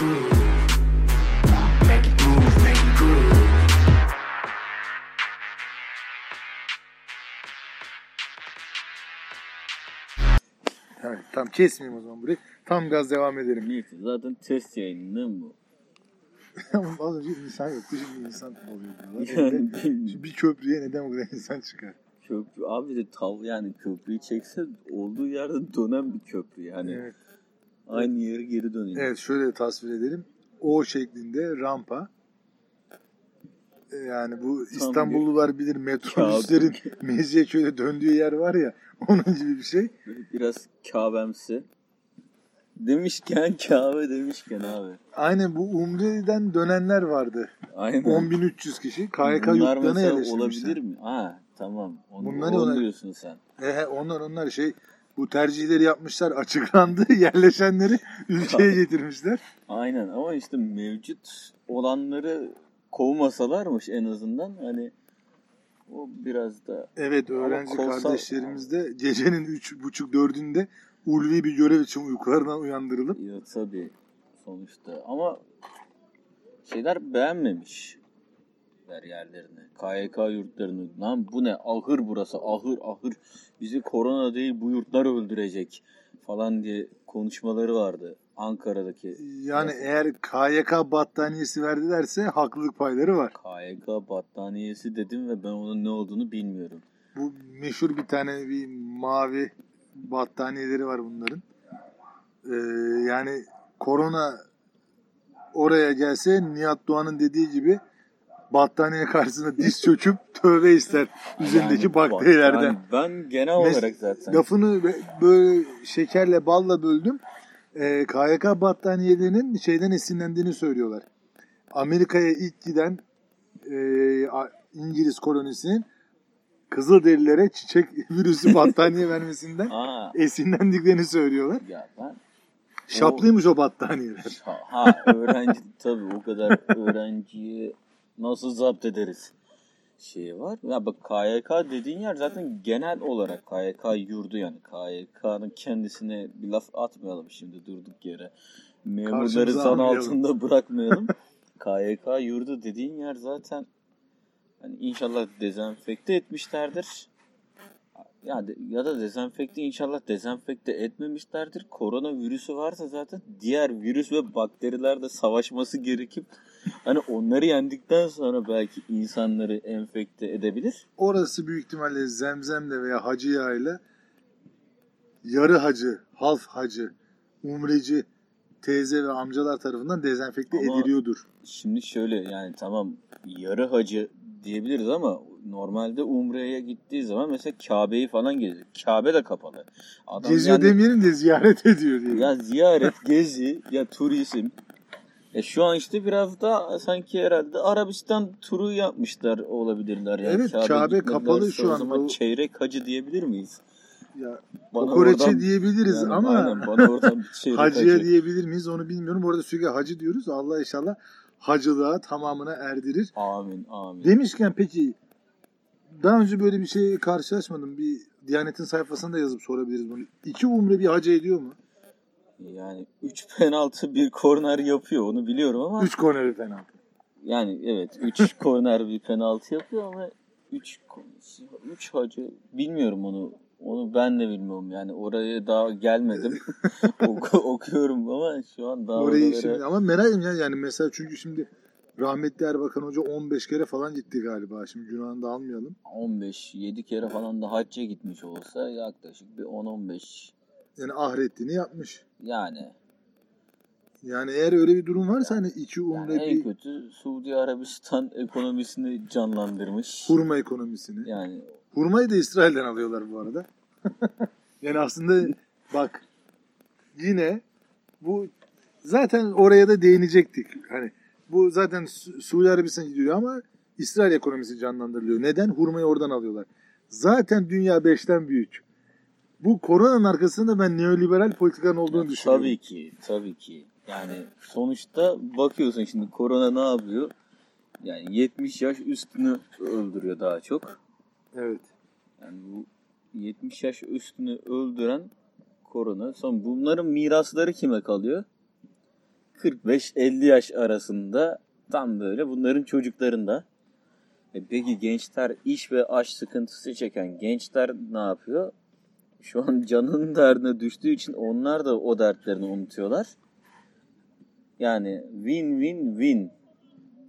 Evet, tam kesmeyeyim o zaman burayı. Tam gaz devam edelim. Neyse zaten test yayını değil mi bu? Az önce insan yoktu şimdi insan oluyor. Yani bilmiyorum. bir köprüye neden bu kadar insan çıkar? Köprü abi de tav yani köprüyü çekse olduğu yerde dönen bir köprü yani. Evet. Aynı yere geri dönüyor. Evet şöyle tasvir edelim. O şeklinde rampa. Ee, Yani bu İstanbullular bilir metrobüslerin Mecidiyeköy'de döndüğü yer var ya onun gibi bir şey. Biraz Kabe'msi. Demişken Kabe demişken abi. Aynen bu Umre'den dönenler vardı. Aynen. 10.300 kişi KYK yurtlarına yerleştirmişler. olabilir mi? Ha tamam. Onu, Bunlar onu ona- diyorsun sen. Ehe, onlar onlar şey bu tercihleri yapmışlar açıklandı. Yerleşenleri ülkeye getirmişler. Aynen ama işte mevcut olanları kovmasalarmış en azından. Hani o biraz da Evet öğrenci kolsal- kardeşlerimiz de gecenin üç buçuk dördünde ulvi bir görev için uykularından uyandırılıp ya tabii sonuçta. Ama şeyler beğenmemiş ver yerlerini. KYK yurtlarını. Lan bu ne? Ahır burası. Ahır ahır. Bizi korona değil bu yurtlar öldürecek falan diye konuşmaları vardı Ankara'daki. yani Evet. eğer KYK battaniyesi verdilerse haklılık payları var. KYK battaniyesi dedim ve ben onun ne olduğunu bilmiyorum. Bu meşhur bir tane bir mavi battaniyeleri var bunların. Ee, yani korona oraya gelse Nihat Doğan'ın dediği gibi battaniye karşısında diz çöküp tövbe ister üzerindeki Yani bak, bakterilerden. yani ben genel Mes- olarak zaten Lafını bö- böyle şekerle balla böldüm. Ee, KYK battaniyelerinin şeyden esinlendiğini söylüyorlar. Amerika'ya ilk giden e, İngiliz kolonisinin Kızılderililere çiçek virüsü battaniye vermesinden Aa, esinlendiklerini söylüyorlar. ya ben Şaplıymış o battaniyeler. ha, ha öğrenci tabii o kadar öğrenciyi nasıl zapt ederiz şeyi var. Ya bak KYK dediğin yer zaten genel olarak KYK yurdu yani KYK'nın kendisine bir laf atmayalım şimdi durduk yere. Memurları zan altında bırakmayalım. KYK yurdu dediğin yer zaten hani inşallah dezenfekte etmişlerdir. Ya, de- ya da dezenfekte inşallah dezenfekte etmemişlerdir. Korona virüsü varsa zaten diğer virüs ve bakterilerle savaşması gerekip hani onları yendikten sonra belki insanları enfekte edebilir. Orası büyük ihtimalle zemzemle veya hacı yağıyla yarı hacı, half hacı, umreci teyze ve amcalar tarafından dezenfekte Ama- ediliyordur. Şimdi şöyle yani tamam yarı hacı diyebiliriz ama normalde Umre'ye gittiği zaman mesela Kabe'yi falan geziyor. Kabe de kapalı. Adam Geziyor yani- demeyelim de ziyaret ediyor diye. Ya ziyaret, gezi, ya turizm. Ya şu an işte biraz da sanki herhalde Arabistan turu yapmışlar olabilirler. Yani Evet, Kabe kapalı şu o an. zaman Bu- çeyrek hacı diyebilir miyiz? Ya, Bana kokoreçe oradan- diyebiliriz yani ama aynen, bana oradan çeyrek hacıya hacı. diyebilir miyiz onu bilmiyorum. Orada sürekli hacı diyoruz. Allah inşallah hacılığa tamamına erdirir. Amin, amin. Demişken peki daha önce böyle bir şey karşılaşmadım. Bir Diyanet'in sayfasında yazıp sorabiliriz bunu. İki umre bir hacı ediyor mu? Yani 3 penaltı bir korner yapıyor onu biliyorum ama Üç korneri penaltı. yani evet 3 korner bir penaltı yapıyor ama 3 3 hacı bilmiyorum onu. Onu ben de bilmiyorum yani oraya daha gelmedim. Oku- okuyorum ama şu an daha Orayı oralara- şimdi ama merak ediyorum ya. yani mesela çünkü şimdi rahmetli Erbakan Hoca 15 kere falan gitti galiba. Şimdi günahını da almayalım. 15 7 kere falan da hacca gitmiş olsa yaklaşık bir 10 15 Yani ahrettiğini yapmış. yani Yani eğer öyle bir durum varsa hani iki umre yani en bir kötü Suudi Arabistan ekonomisini canlandırmış. hurma ekonomisini. Yani Hurmayı da İsrail'den alıyorlar bu arada. yani aslında bak yine bu zaten oraya da değinecektik. Hani bu zaten Su- Suudi Arabistan gidiyor ama İsrail ekonomisi canlandırılıyor. Neden? Hurmayı oradan alıyorlar. Zaten dünya beşten büyük. Bu koronanın arkasında ben neoliberal politikanın olduğunu Ya düşünüyorum. Tabii ki, tabii ki. Yani sonuçta bakıyorsun şimdi korona ne yapıyor? Yani 70 yaş üstünü öldürüyor daha çok. Evet. Yani bu 70 yaş üstünü öldüren korona. Son bunların mirasları kime kalıyor? 45-50 yaş arasında tam böyle bunların çocuklarında. E peki gençler iş ve aş sıkıntısı çeken gençler ne yapıyor? Şu an canının derdine düştüğü için onlar da o dertlerini unutuyorlar. Yani win-win-win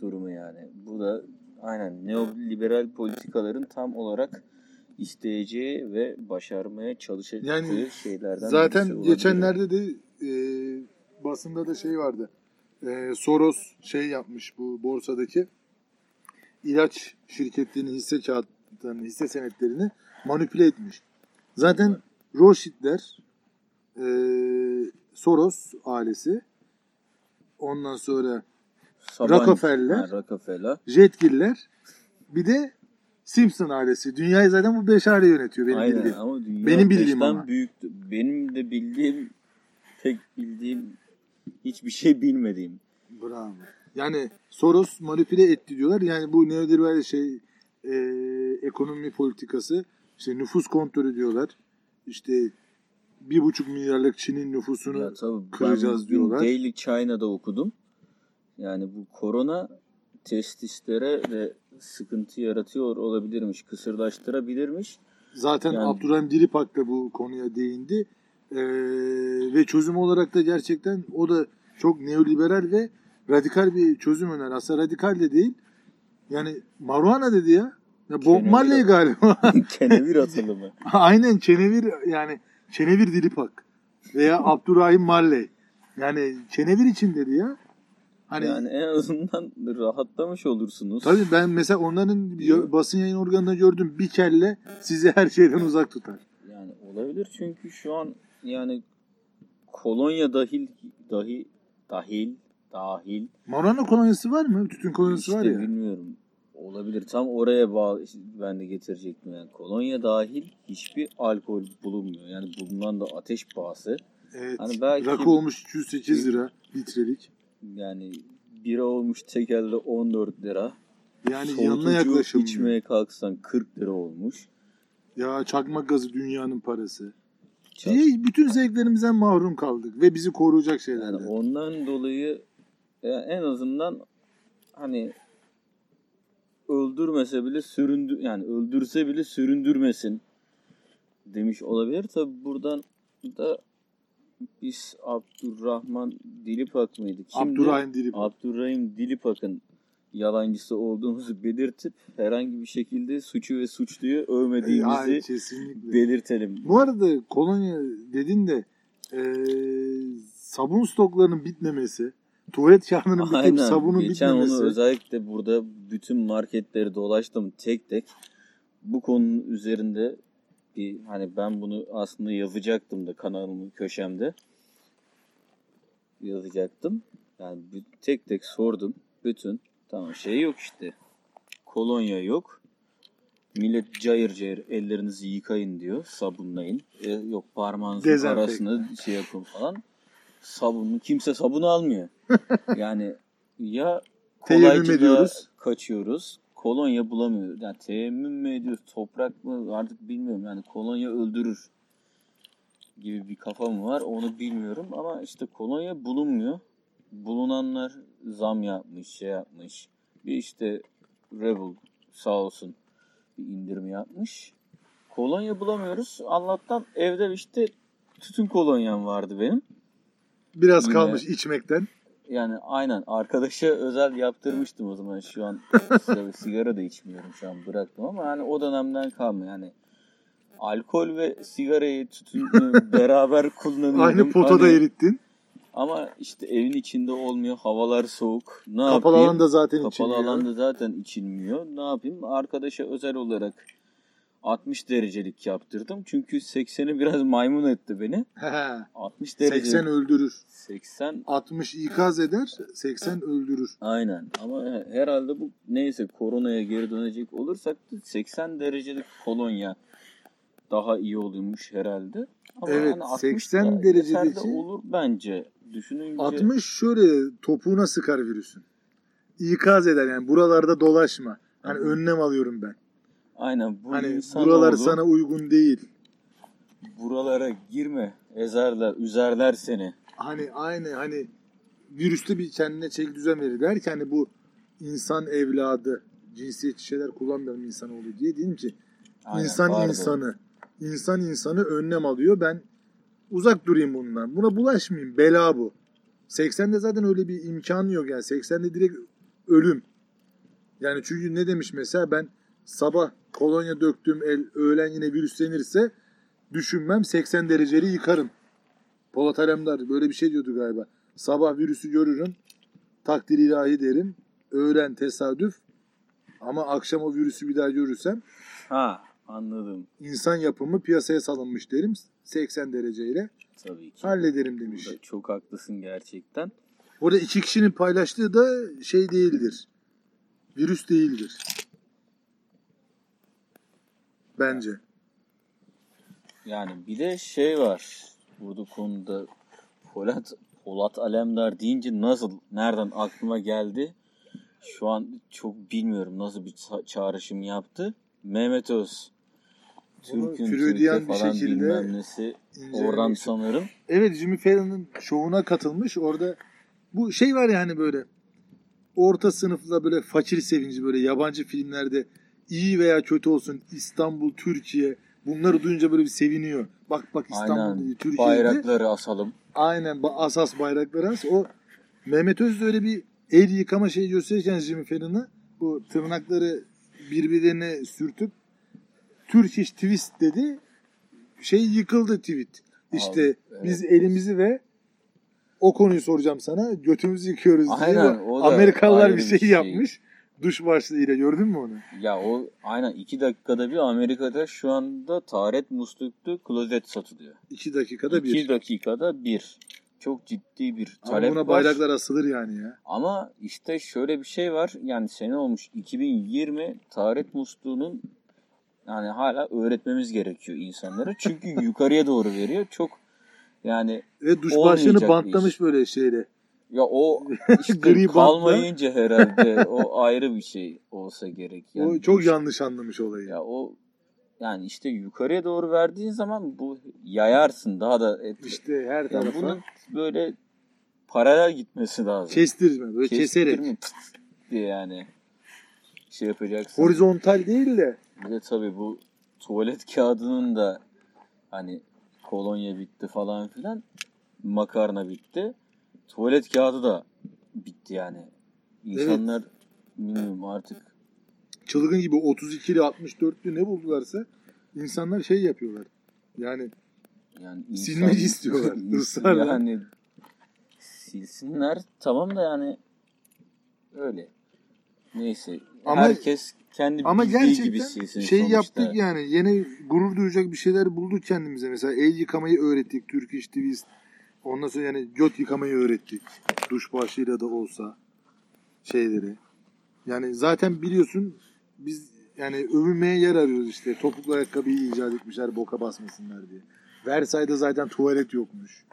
durumu yani. Bu da aynen neoliberal politikaların tam olarak isteyeceği ve başarmaya çalışacağı Yani şeylerden Zaten geçenlerde de e, basında da şey vardı. E, Soros şey yapmış bu borsadaki ilaç şirketlerinin hisse kağıtlarını, hisse senetlerini manipüle etmiş. Zaten Rothschild'ler, e, Soros ailesi, ondan sonra Sabancı- Rockefeller. Ha, Rockefeller. Jetgiller, bir de Simpson ailesi. Dünyayı zaten bu beş aile yönetiyor benim Aynen bildiğim. ama dünya Benim bildiğim ama. büyüktü. Benim de bildiğim tek bildiğim hiçbir şey bilmediğim. Bravo. Yani Soros manipüle etti diyorlar. Yani bu neoliberal şey e, ekonomi politikası işte nüfus kontrolü diyorlar. İşte bir buçuk milyarlık Çin'in nüfusunu Ya tabii kıracağız ben diyorlar. Daily China'da okudum. Yani bu korona testislere de sıkıntı yaratıyor olabilirmiş, kısırlaştırabilirmiş. Zaten Yani- Abdurrahim Dilipak da bu konuya değindi. E, ve çözüm olarak da gerçekten o da çok neoliberal ve radikal bir çözüm öner. Aslında radikal de değil. Yani marijuana dedi ya. Ya Bob Marley galiba. Kenevir atılımı. Aynen Çenevir yani Çenevir Dilipak veya Abdurrahim Marley. Yani Çenevir için dedi ya. Hani yani en azından rahatlamış olursunuz. tabii ben mesela onların basın yayın organında gördüm bir kelle sizi her şeyden uzak tutar. Yani olabilir çünkü şu an yani kolonya dahil dahi dahil dahil Marijuana kolonyası var mı? Tütün kolonyası işte var ya. bilmiyorum. Olabilir. Tam oraya bağlı ben de getirecektim yani. Kolonya dahil hiçbir alkol bulunmuyor. Yani bulunan da ateş pahası. Evet. Hani belki- Rakı olmuş 208 lira litrelik. Yani bira olmuş tekelde 14 lira. Yani Soğutucu yanına yaklaşım. içmeye kalksan 40 lira olmuş. Ya çakmak gazı dünyanın parası. Çak- Diye bütün zevklerimizden mahrum kaldık ve bizi koruyacak şeyler. Yani ondan dolayı ya en azından hani öldürmese bile süründü yani öldürse bile süründürmesin demiş olabilir. Tabi buradan da biz Abdurrahman Dilipak mıydı? Kimdi? Abdurrahim Dilipak. Abdurrahim Dilipak'ın yalancısı olduğumuzu belirtip herhangi bir şekilde suçu ve suçluyu övmediğimizi Ay, kesinlikle. belirtelim. Bu arada kolonya dedin de e, sabun stoklarının bitmemesi, tuvalet kağıdının bitip sabunun Geçen bitmemesi. onu özellikle burada bütün marketleri dolaştım tek tek. Bu konunun üzerinde bir hani ben bunu aslında yazacaktım da kanalımın köşemde. Yazacaktım. Yani bir- tek tek sordum. Bütün tamam şey yok işte. Kolonya yok. Millet cayır cayır ellerinizi yıkayın diyor. Sabunlayın. E, yok parmağınızın Dezenfektan. arasını şey yapın falan. Sabunu kimse sabunu almıyor. yani ya ediyoruz. kaçıyoruz. Kolonya bulamıyoruz. Yani teyemmüm mü ediyoruz? Toprak mı? Artık bilmiyorum. Yani kolonya öldürür gibi bir kafa mı var? Onu bilmiyorum. Ama işte kolonya bulunmuyor. Bulunanlar zam yapmış, şey yapmış. Bir işte Rebel sağ olsun bir indirim yapmış. Kolonya bulamıyoruz. Allah'tan evde işte tütün kolonyam vardı benim. Biraz Yine- kalmış içmekten. Yani aynen arkadaşa özel yaptırmıştım o zaman şu an sigara, da içmiyorum şu an bıraktım ama yani o dönemden kalma yani alkol ve sigarayı tütünü beraber kullanıyorum. Aynı potada Hani- erittin. Ama işte evin içinde olmuyor havalar soğuk. Ne Kapalı yapayım? alanda zaten Kapalı içiliyor. alanda zaten içilmiyor. Ne yapayım? Arkadaşa özel olarak 60 derecelik yaptırdım. Çünkü 80'i biraz maymun etti beni. 60 derece. 80 öldürür. 80 60 ikaz eder, 80 öldürür. Aynen ama he- herhalde bu neyse koronaya geri dönecek olursak da 80 derecelik kolonya daha iyi oluyormuş herhalde. Ama Evet, 60 80 da yeter de derecedeki- olur bence. Düşününce 60 şöyle topuğuna sıkar virüsün. İkaz eder yani buralarda dolaşma. Hani önlem alıyorum ben. Aynen bu Hani insan buralar oldu, sana uygun değil. buralara girme ezerler üzerler seni. Hani aynı hani virüste bir kendine çeki düzen verir. Der ki hani bu insan evladı cinsiyetçi şeyler kullanmayalım insanoğlu diye. Dedim ki Aynen, insan vardı. insanı insan insanı önlem alıyor. Ben uzak durayım bundan. Buna bulaşmayayım. Bela bu. 80'de zaten öyle bir imkanı yok yani. 80'de direkt ölüm. Yani çünkü ne demiş mesela ben sabah kolonya döktüğüm el öğlen yine virüslenirse düşünmem 80 dereceli yıkarım. Polat Alemdar böyle bir şey diyordu galiba. Sabah virüsü görürüm. Takdir ilahi derim. Öğlen tesadüf. Ama akşam o virüsü bir daha görürsem Ha anladım. insan yapımı piyasaya salınmış derim. 80 dereceyle Tabii ki. hallederim demiş. Burada çok haklısın gerçekten. Orada iki kişinin paylaştığı da şey değildir. Virüs değildir. Bence. Yani bir de şey var. Burada konuda Polat, Polat Alemdar deyince nasıl, nereden aklıma geldi? Şu an çok bilmiyorum nasıl bir ça- çağrışım yaptı. Mehmet Öz. Türk'ün Türk'e bir falan şekilde bilmem nesi. Oradan sanırım. Evet Jimmy Fallon'ın şovuna katılmış. Orada bu şey var yani böyle orta sınıfla böyle fakir sevinci böyle yabancı filmlerde iyi veya kötü olsun İstanbul, Türkiye bunları duyunca böyle bir seviniyor. Bak bak İstanbul Aynen. dedi, Türkiye dedi. Bayrakları asalım. Aynen asas bayrakları as. O Mehmet Öz de öyle bir el yıkama şeyi gösterirken Jimmy Fallon'a bu tırnakları birbirlerine sürtüp Turkish twist dedi. Şey yıkıldı tweet. İşte Abi, evet. biz elimizi ve o konuyu soracağım sana. Götümüzü yıkıyoruz diye. Aynen, da Amerikalılar bir bir şey, şey. yapmış. Duş başlığıyla gördün mü onu? Ya o aynen iki dakikada bir Amerika'da şu anda taharet musluklu klozet satılıyor. İki dakikada bir. İki dakikada bir. Çok ciddi bir Ama talep buna var. bayraklar asılır yani ya. Ama işte şöyle bir şey var. Yani sene olmuş 2020 taharet musluğunun yani hala öğretmemiz gerekiyor insanlara. Çünkü yukarıya doğru veriyor. Çok yani Ve duş başlığını bantlamış iş. böyle şeyle. Ya o işte Gri kalmayınca herhalde o ayrı bir şey olsa gerek. Yani o çok duş- yanlış anlamış olayı. Ya o yani işte yukarıya doğru verdiğin zaman bu yayarsın daha da et, İşte her yani tarafa bunun böyle paralel gitmesi lazım. kestirme böyle keserek. Kestirme, pıt diye yani şey yapacaksın. Horizontal değil de Bir de tabii bu tuvalet kağıdının da hani kolonya bitti falan filan makarna bitti. Tuvalet kağıdı da bitti yani. İnsanlar bilmiyorum artık çılgın gibi 32'li 64'lü ne buldularsa insanlar şey yapıyorlar. Yani Yani Silmek istiyorlar, ısrarla. Yani silsinler tamam da yani öyle. Neyse. Ama- herkes kendi ama bildiği gibi silsin şey sonuçta. yaptık yani yine gurur duyacak bir şeyler bulduk kendimize. Mesela el yıkamayı öğrettik. Turkish Twist. Ondan sonra yani göt yıkamayı öğrettik. Duş başıyla da olsa şeyleri. Yani zaten biliyorsun biz yani övünmeye yer arıyoruz işte. Topuklu ayakkabıyı icat etmişler boka basmasınlar diye. Versailles'da zaten tuvalet yokmuş.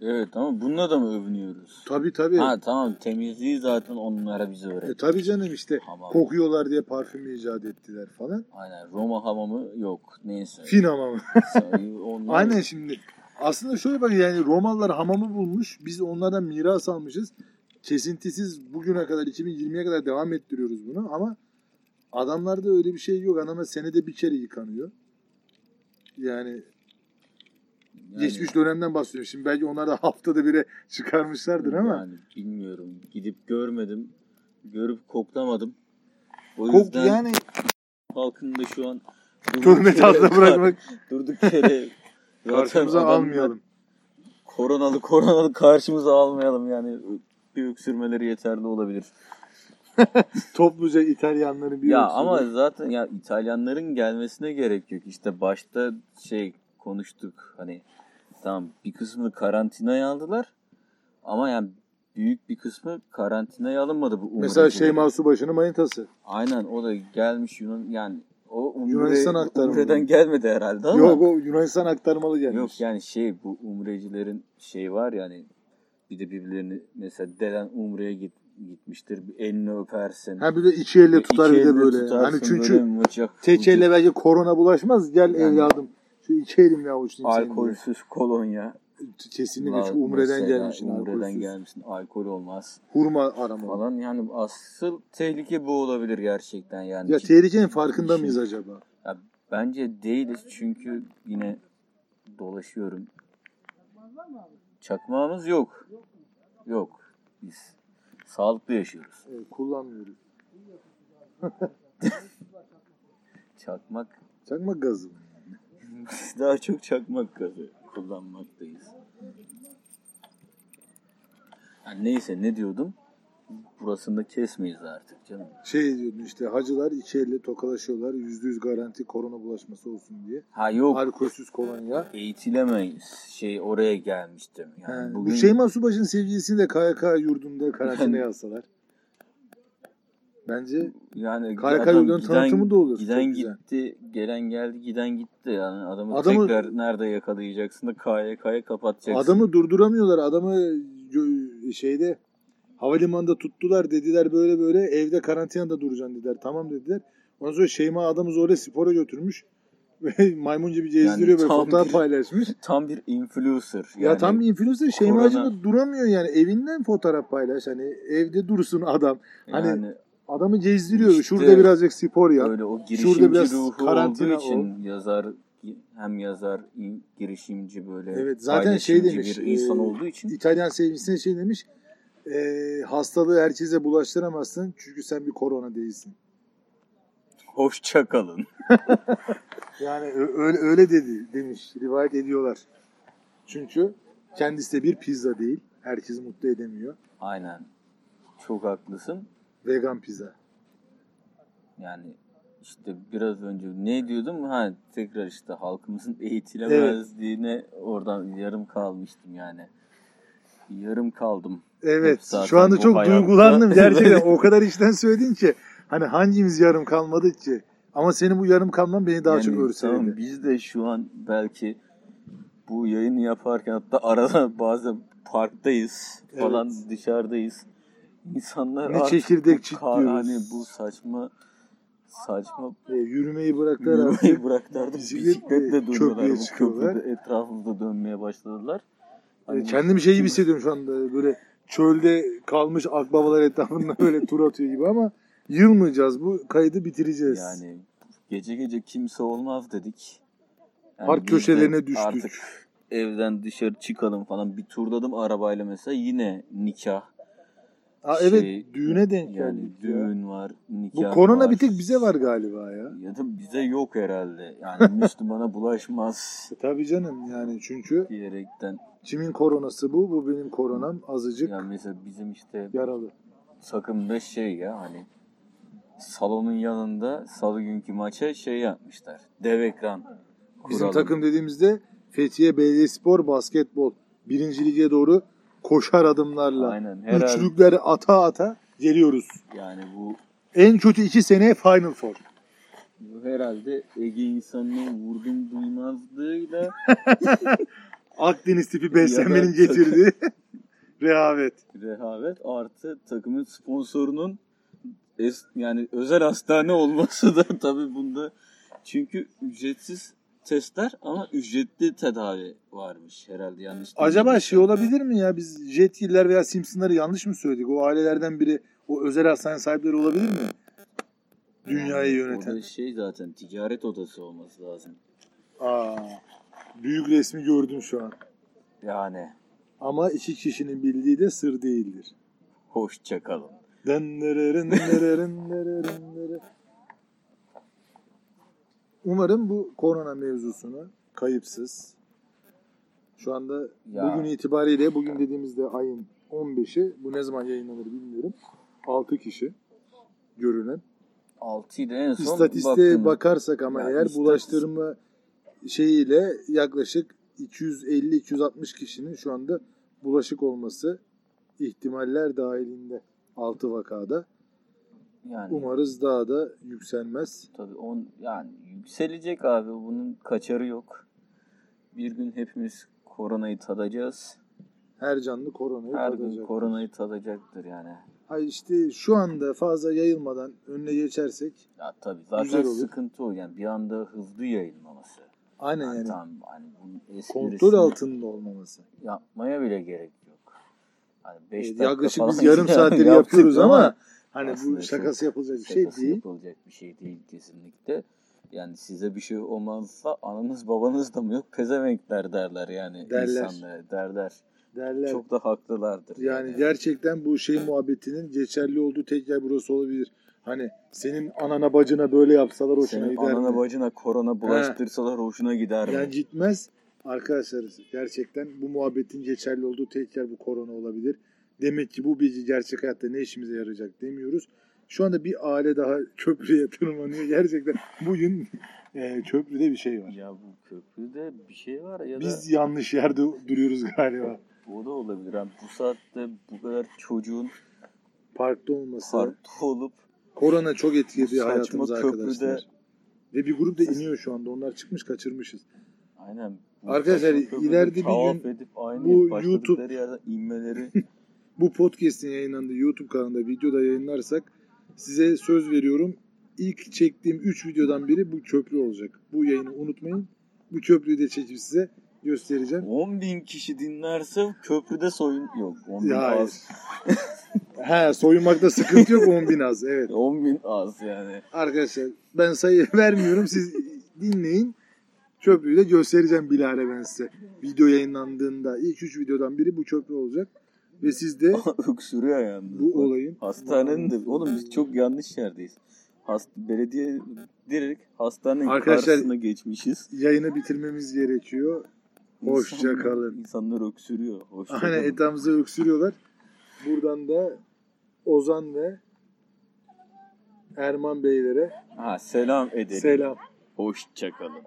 Evet ama bununla da mı övünüyoruz? Tabii tabii. Ha tamam temizliği zaten onlara bize öğretti. E, tabii canım işte Hamam. kokuyorlar diye parfüm icat ettiler falan. Aynen Roma hamamı yok. Neyse. Fin hamamı. Onlar- Aynen şimdi. Aslında şöyle bak yani Romalılar hamamı bulmuş. Biz onlardan miras almışız. Kesintisiz bugüne kadar 2020'ye kadar devam ettiriyoruz bunu ama adamlarda öyle bir şey yok. Adamlar senede bir kere yıkanıyor. Yani, Yani- geçmiş dönemden bahsediyorum. Şimdi belki onlar da haftada bire çıkarmışlardır ama Yani bilmiyorum. Gidip görmedim. Görüp koklamadım. O kok yüzden yani halkın da şu an töhmet altında bırakmak durduk yere karşımıza adamlar almayalım. Koronalı koronalı karşımıza almayalım yani bir öksürmeleri yeterli olabilir. Topluca İtalyanların bir ya öksürüğü. ama zaten ya İtalyanların gelmesine gerek yok. İşte başta şey konuştuk hani tamam bir kısmını karantinaya aldılar ama yani büyük bir kısmı karantinaya alınmadı bu Mesela umrecilerin. Şeyma Subaşı'nın manitası. Aynen o da gelmiş Yunan yani umre, Yunanistan aktarmalı. umreden gelmedi herhalde ama. Yok o Yunanistan aktarmalı gelmiş. Yok yani şey bu umrecilerin şey var yani bir de birbirlerini mesela deden umreye git, gitmiştir bir elini öpersin. Ha bir de iki elle tutar İki bir de böyle. tutarsın, Hani çünkü tek elle belki korona bulaşmaz. Gel Yani- evladım. Şu iki elimle avuçlayayım seni. diye. alkolsüz kolonya Kesinlikle La- Umre'den mesela gelmişsin. Umre'den alkolsüz. gelmişsin. Alkol olmaz Hurma arama. falan. Yani asıl tehlike bu olabilir gerçekten yani. Ya tehlikenin farkında Şimdi- mıyız acaba? Ya bence değiliz çünkü yine dolaşıyorum. Çakmağımız yok. Yok. Biz sağlıklı yaşıyoruz. Evet, kullanmıyoruz. Çakmak Çakmak gazı. daha çok çakmak gazı kullanmaktayız. Yani neyse ne diyordum? Burasını da kesmeyiz artık canım. Şey diyordun işte hacılar iki elle tokalaşıyorlar. Yüzde yüz garanti korona bulaşması olsun diye. Ha yok Alkolsüz kolonya. eğitilemeyiz. Şey oraya gelmiştim. Yani He, bugün Bu Şeyma Subaşı'nın sevgilisini de KYK yurdunda karantinaya alsalar. Bence Yani yolunun tanıtımı da olur. Giden Çok güzel. gitti, gelen geldi, giden gitti. Yani adamı, Adamı- tekrar nerede yakalayacaksın da KYK'ya kapatacaksın. adamı durduramıyorlar. Adamı şeyde havalimanında tuttular dediler böyle böyle evde karantinada duracaksın dediler. Tamam dediler. Ondan sonra Şeyma adamı zorla spora götürmüş. Maymunca bir gezdiriyor Yani böyle fotoğraf bir- paylaşmış. Tam bir influencer. ya Yani tam bir influencer Şeyma'cı da duramıyor yani. Evinden fotoğraf paylaş. Hani evde dursun adam. Hani yani adamı gezdiriyor. İşte Şurada birazcık spor yap. öyle o şurada girişimci biraz ruhu karantina olduğu için yazar hem yazar girişimci böyle Evet, zaten şey demiş, bir insan e, olduğu için İtalyan sevgilisine şey demiş. E, hastalığı herkese bulaştıramazsın. Çünkü sen bir korona değilsin. hoşça kalın. Yani öyle, öyle dedi demiş. Rivayet ediyorlar. Çünkü kendisi de bir pizza değil. Herkesi mutlu edemiyor. Aynen. Çok haklısın. Vegan pizza. Yani işte biraz önce ne diyordum? Ha tekrar işte halkımızın eğitilemezliğine oradan yarım kalmıştım yani. Yarım kaldım. Evet. Şu anda çok hayatta- duygulandım. Gerçekten Evet. o kadar içten söyledin ki. Hani hangimiz yarım kalmadık ki? Ama senin bu yarım kalman beni daha Yani çok örseledi. tamam, biz de şu an belki bu yayını yaparken hatta arada bazen parktayız falan dışarıdayız. İnsanlar Ne artık çekirdek bu çitliyoruz. Hani bu saçma saçma E, yürümeyi bıraktılar artık. yürümeyi bıraktılar. Bisiklet, Bisikletle e, dönüyorlar. Bu köprüde etrafımızda dönmeye başladılar. Hani E, Kendimi şey gibi hissediyorum şu anda. Böyle çölde kalmış akbabalar etrafında böyle tur atıyor gibi ama yılmayacağız. Bu kaydı bitireceğiz. Yani gece gece kimse olmaz dedik. Yani Park köşelerine düştük. Artık evden dışarı çıkalım falan. Bir turladım arabayla mesela yine nikah. Aa, evet şey, düğüne denk Yani geldik ya. düğün var, Bu nikah korona var. bir tek bize var galiba ya. Ya da bize yok herhalde. Yani Müslümana bulaşmaz E, tabii canım yani çünkü diyerekten. kimin koronası bu? Bu benim koronam azıcık Yani mesela bizim işte yaralı. takımda şey ya hani salonun yanında salı günkü maça şey yapmışlar. Dev ekran Bizim kuralım. takım dediğimizde Fethiye Belediyespor basketbol birinci lige doğru koşar adımlarla Aynen. Üçlükleri ata ata geliyoruz. yani bu En kötü iki seneye Final Four. Bu herhalde Ege insanının vurdum duymazlığıyla Akdeniz tipi beslenmenin getirdiği rehavet. rehavet artı takımın sponsorunun es, yani özel hastane olması da tabii bunda çünkü ücretsiz testler ama ücretli tedavi varmış herhalde yanlış Acaba şey olabilir mi ya biz Jetgiller veya Simpsonları yanlış mı söyledik? O ailelerden biri o özel hastane sahipleri olabilir mi? Dünyayı yöneten. O da şey zaten ticaret odası olması lazım. Aa, büyük resmi gördüm şu an. Yani Ama iki kişinin bildiği de sır değildir. hoşça kalın. Dendererin, dererin, dererin, dere. Umarım bu korona mevzusunu kayıpsız. Şu anda Ya. bugün itibariyle bugün dediğimizde ayın 15'i bu ne zaman yayınlanır bilmiyorum. 6 kişi görünen. 6'yı da en son İstatistiğe baktım. bakarsak ama Ya eğer istatistik- bulaştırma şeyiyle yaklaşık 250-260 kişinin şu anda bulaşık olması ihtimaller dahilinde 6 vakada. Yani Umarız daha da yükselmez. Tabii on yani yükselecek abi bunun kaçarı yok. Bir gün hepimiz koronayı tadacağız. Her canlı koronayı Her gün tadacak. koronayı tadacaktır yani. Hayır işte şu anda fazla yayılmadan önüne geçersek Ya tabii zaten Güzel olur. sıkıntı o yani bir anda hızlı yayılmaması. Aynen Yani yani. tamam hani bunun Kontrol altında olmaması. yapmaya bile gerek yok. Hani 5 Evet, dakika yaklaşık biz yarım saattir yapıyoruz ama hani aslında bu şakası yapılacak bir şey değil. yapılacak bir şey değil kesinlikle. Yani size bir şey olmazsa ananız babanız da mı yok pezevenkler derler yani Derler. insanlara derler. Derler. Çok da haklılardır. Yani gerçekten bu şey muhabbetinin geçerli olduğu tek yer burası olabilir. Hani senin anana bacına böyle yapsalar hoşuna Senin gider anana mi? bacına korona bulaştırsalar hoşuna gider mi? Yani gitmez. Arkadaşlar gerçekten bu muhabbetin geçerli olduğu tek yer bu korona olabilir. Demek ki bu bilgi gerçek hayatta ne işimize yarayacak demiyoruz. Şu anda bir aile daha köprüye tırmanıyor. Gerçekten bugün e, köprüde bir şey var. Ya bu köprüde bir şey var ya Biz da yanlış yerde duruyoruz galiba. o da olabilir. Yani bu saatte bu kadar çocuğun Parkta olması. parkta olup Korona çok etkiledi hayatımızı köprüde- arkadaşlar. Ve bir grup da iniyor şu anda. Onlar çıkmış kaçırmışız. aynen Arkadaşlar, ileride bir gün edip aynı bu YouTube- yerden inmeleri Bu podcast'in yayınlandığı YouTube kanalında videoda yayınlarsak size söz veriyorum. İlk çektiğim 3 videodan biri bu köprü olacak. Bu yayını unutmayın. Bu köprüyü de çekip size göstereceğim. 10 bin kişi dinlerse köprüde soyun yok. 10 bin Ya, az. He soyunmakta sıkıntı yok 10 bin az. Evet. 10 bin az yani. Arkadaşlar ben sayı vermiyorum. Siz dinleyin. Köprüyü de göstereceğim bilahare ben size. Video yayınlandığında ilk 3 videodan biri bu köprü olacak. Ve siz de Öksürüyor yalnız. bu olayın Hastanenin de oğlum biz çok yanlış yerdeyiz. Hast belediye direkt hastanenin Arkadaşlar- karşısına geçmişiz. yayını bitirmemiz gerekiyor. Hoşça İnsanlar- kalın. İnsanlar öksürüyor. Hoşça Aynen kalın. etrafımıza öksürüyorlar. Buradan da Ozan ve Erman Beylere Ha, selam edelim. selam. Hoşça kalın.